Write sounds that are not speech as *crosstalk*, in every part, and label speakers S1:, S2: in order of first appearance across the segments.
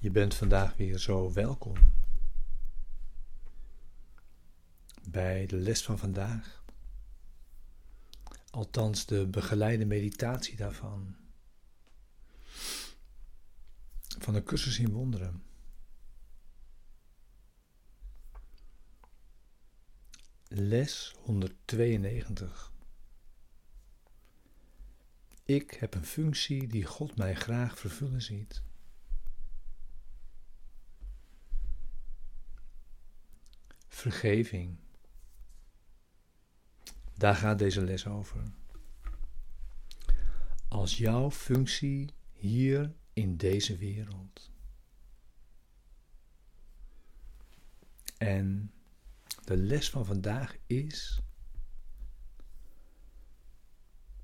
S1: Je bent vandaag weer zo welkom bij de les van vandaag. Althans, de begeleide meditatie daarvan. Van de cursus in wonderen. Les 192. Ik heb een functie die God mij graag vervullen ziet. Vergeving. Daar gaat deze les over. Als jouw functie hier in deze wereld. En de les van vandaag is: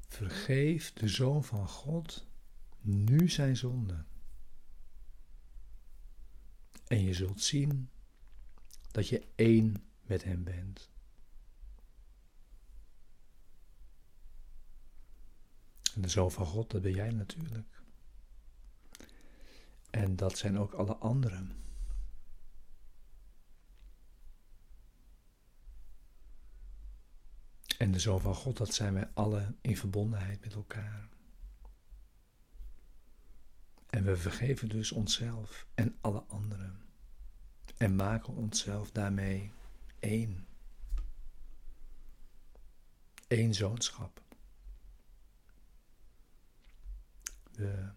S1: vergeef de Zoon van God nu zijn zonde. En je zult zien dat je één met Hem bent. En de Zoon van God, dat ben jij natuurlijk. En dat zijn ook alle anderen. En de Zoon van God, dat zijn wij alle in verbondenheid met elkaar. En we vergeven dus onszelf en alle anderen. En maken onszelf daarmee één. Eén zoonschap. We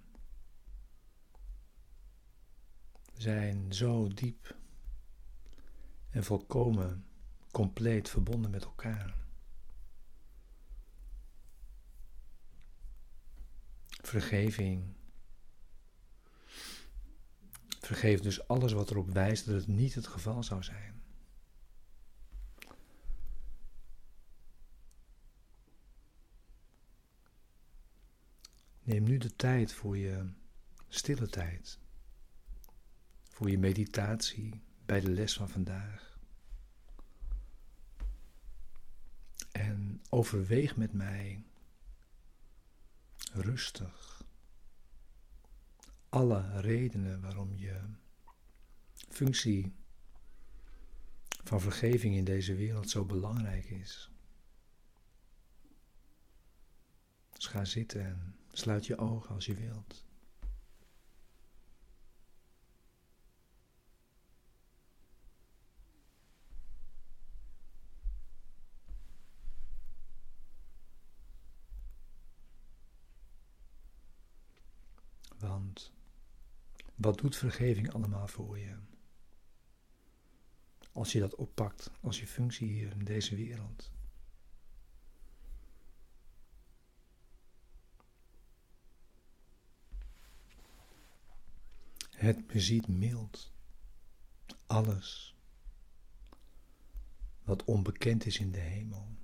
S1: zijn zo diep en volkomen compleet verbonden met elkaar. Vergeving. Vergeef dus alles wat erop wijst dat het niet het geval zou zijn. Neem nu de tijd voor je stille tijd, voor je meditatie bij de les van vandaag. En overweeg met mij rustig alle redenen waarom je functie van vergeving in deze wereld zo belangrijk is. Dus ga zitten en sluit je ogen als je wilt. Wat doet vergeving allemaal voor je? Als je dat oppakt als je functie hier in deze wereld. Het beziet mild alles wat onbekend is in de hemel.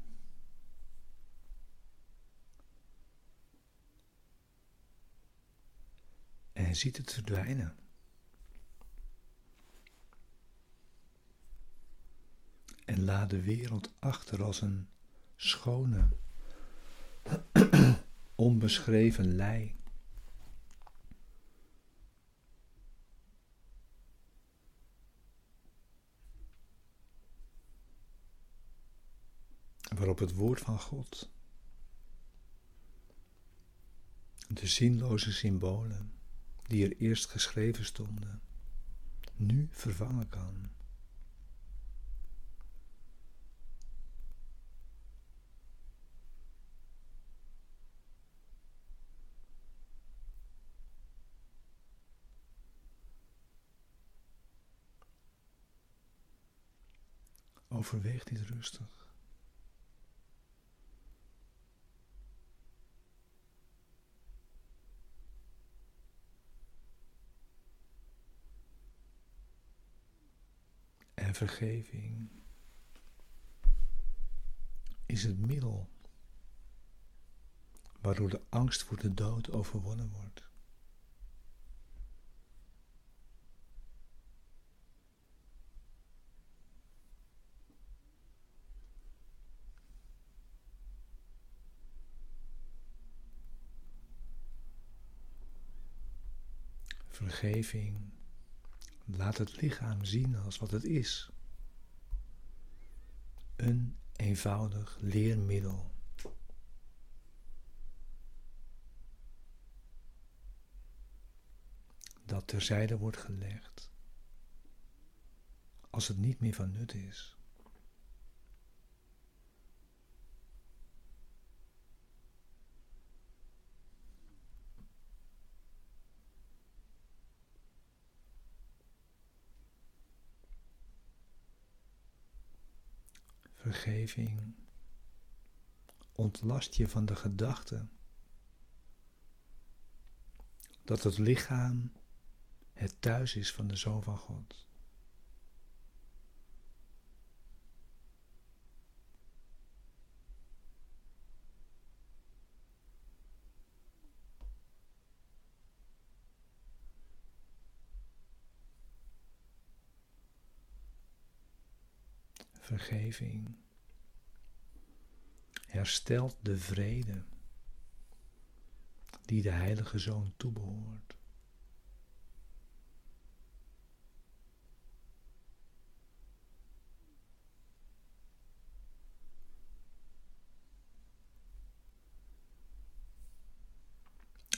S1: Ziet het verdwijnen. En laat de wereld achter als een schone, *clears throat* onbeschreven lei. waarop het woord van God, de zinloze symbolen die er eerst geschreven stonden, nu vervangen kan. Overweeg dit rustig. Vergeving is het middel waardoor de angst voor de dood overwonnen wordt. Vergeving Laat het lichaam zien als wat het is. Een eenvoudig leermiddel. Dat terzijde wordt gelegd als het niet meer van nut is. Vergeving ontlast je van de gedachte dat het lichaam het thuis is van de Zoon van God. Vergeving herstelt de vrede die de Heilige Zoon toebehoort.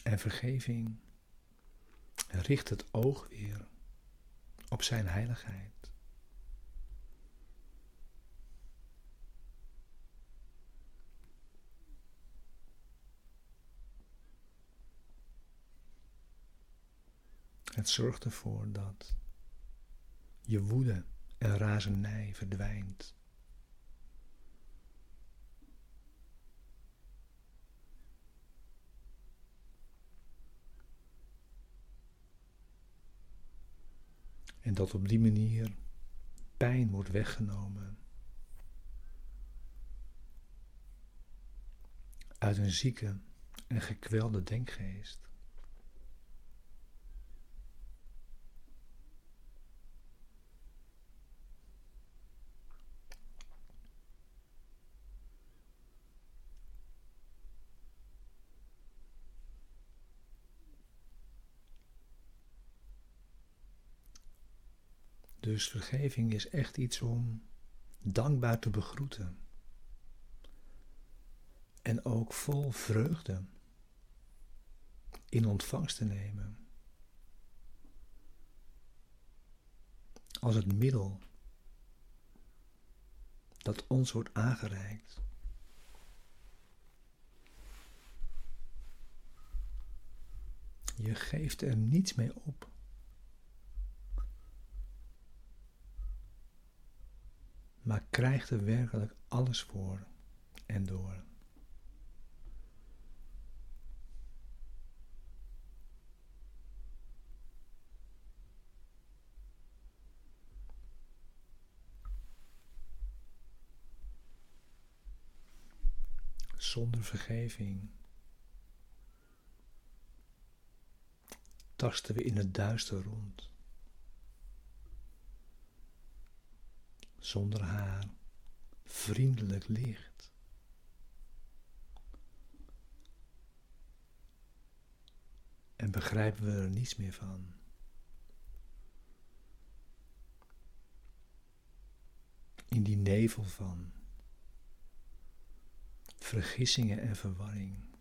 S1: En vergeving richt het oog weer op Zijn heiligheid. Het zorgt ervoor dat je woede en razernij verdwijnt. En dat op die manier pijn wordt weggenomen. Uit een zieke en gekwelde denkgeest. Dus vergeving is echt iets om dankbaar te begroeten. En ook vol vreugde in ontvangst te nemen. Als het middel dat ons wordt aangereikt. Je geeft er niets mee op. maar krijgt er werkelijk alles voor en door. Zonder vergeving tasten we in het duister rond. Zonder haar, vriendelijk licht. En begrijpen we er niets meer van. In die nevel van vergissingen en verwarring.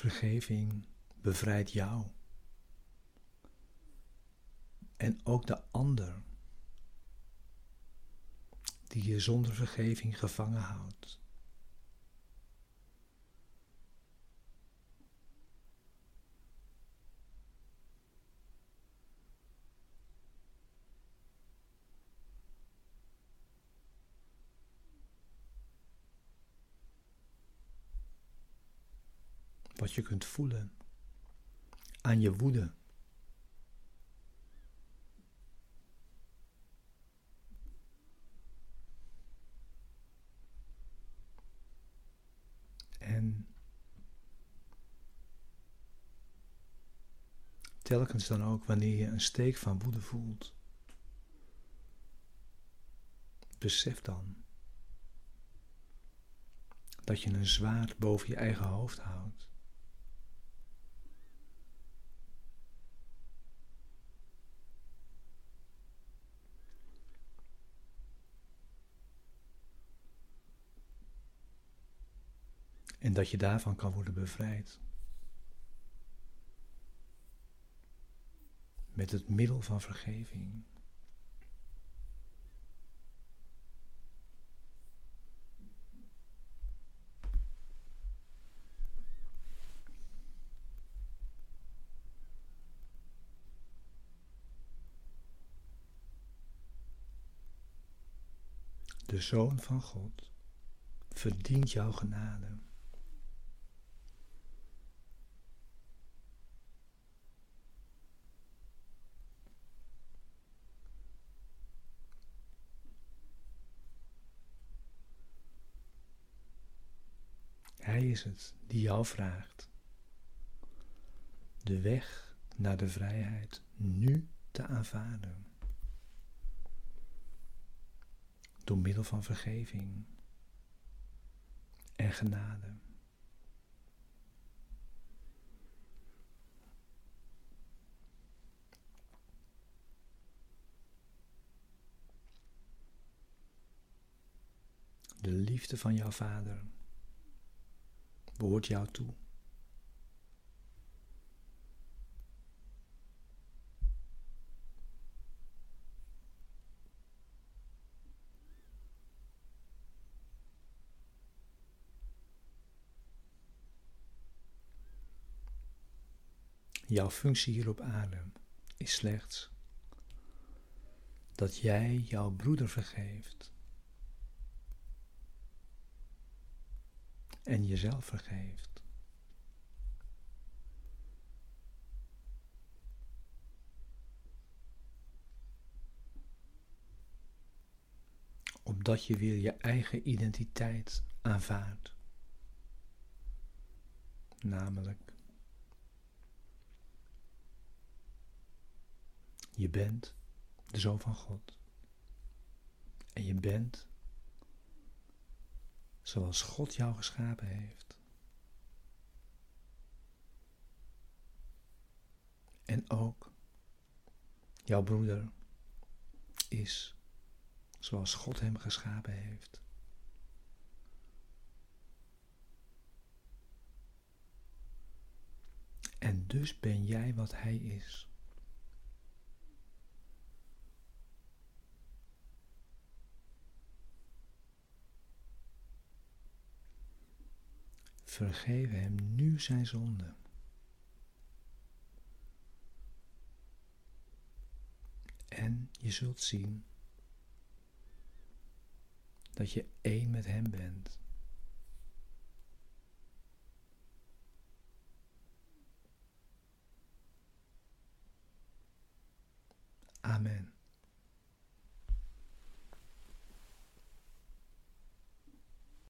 S1: Vergeving bevrijdt jou. En ook de ander die je zonder vergeving gevangen houdt. je kunt voelen, aan je woede. En telkens dan ook wanneer je een steek van woede voelt, besef dan dat je een zwaard boven je eigen hoofd houdt. Dat je daarvan kan worden bevrijd. Met het middel van vergeving. De Zoon van God verdient jouw genade. Is het die jou vraagt de weg naar de vrijheid nu te aanvaarden. Door middel van vergeving en genade. De liefde van jouw vader behoort jou toe. Jouw functie hier op aarde is slechts dat jij jouw broeder vergeeft en jezelf vergeeft. Opdat je weer je eigen identiteit aanvaardt. Namelijk, je bent de zoon van God. En je bent zoals God jou geschapen heeft. En ook jouw broeder is zoals God hem geschapen heeft. En dus ben jij wat hij is. Vergeef hem nu zijn zonde. En je zult zien dat je één met hem bent. Amen.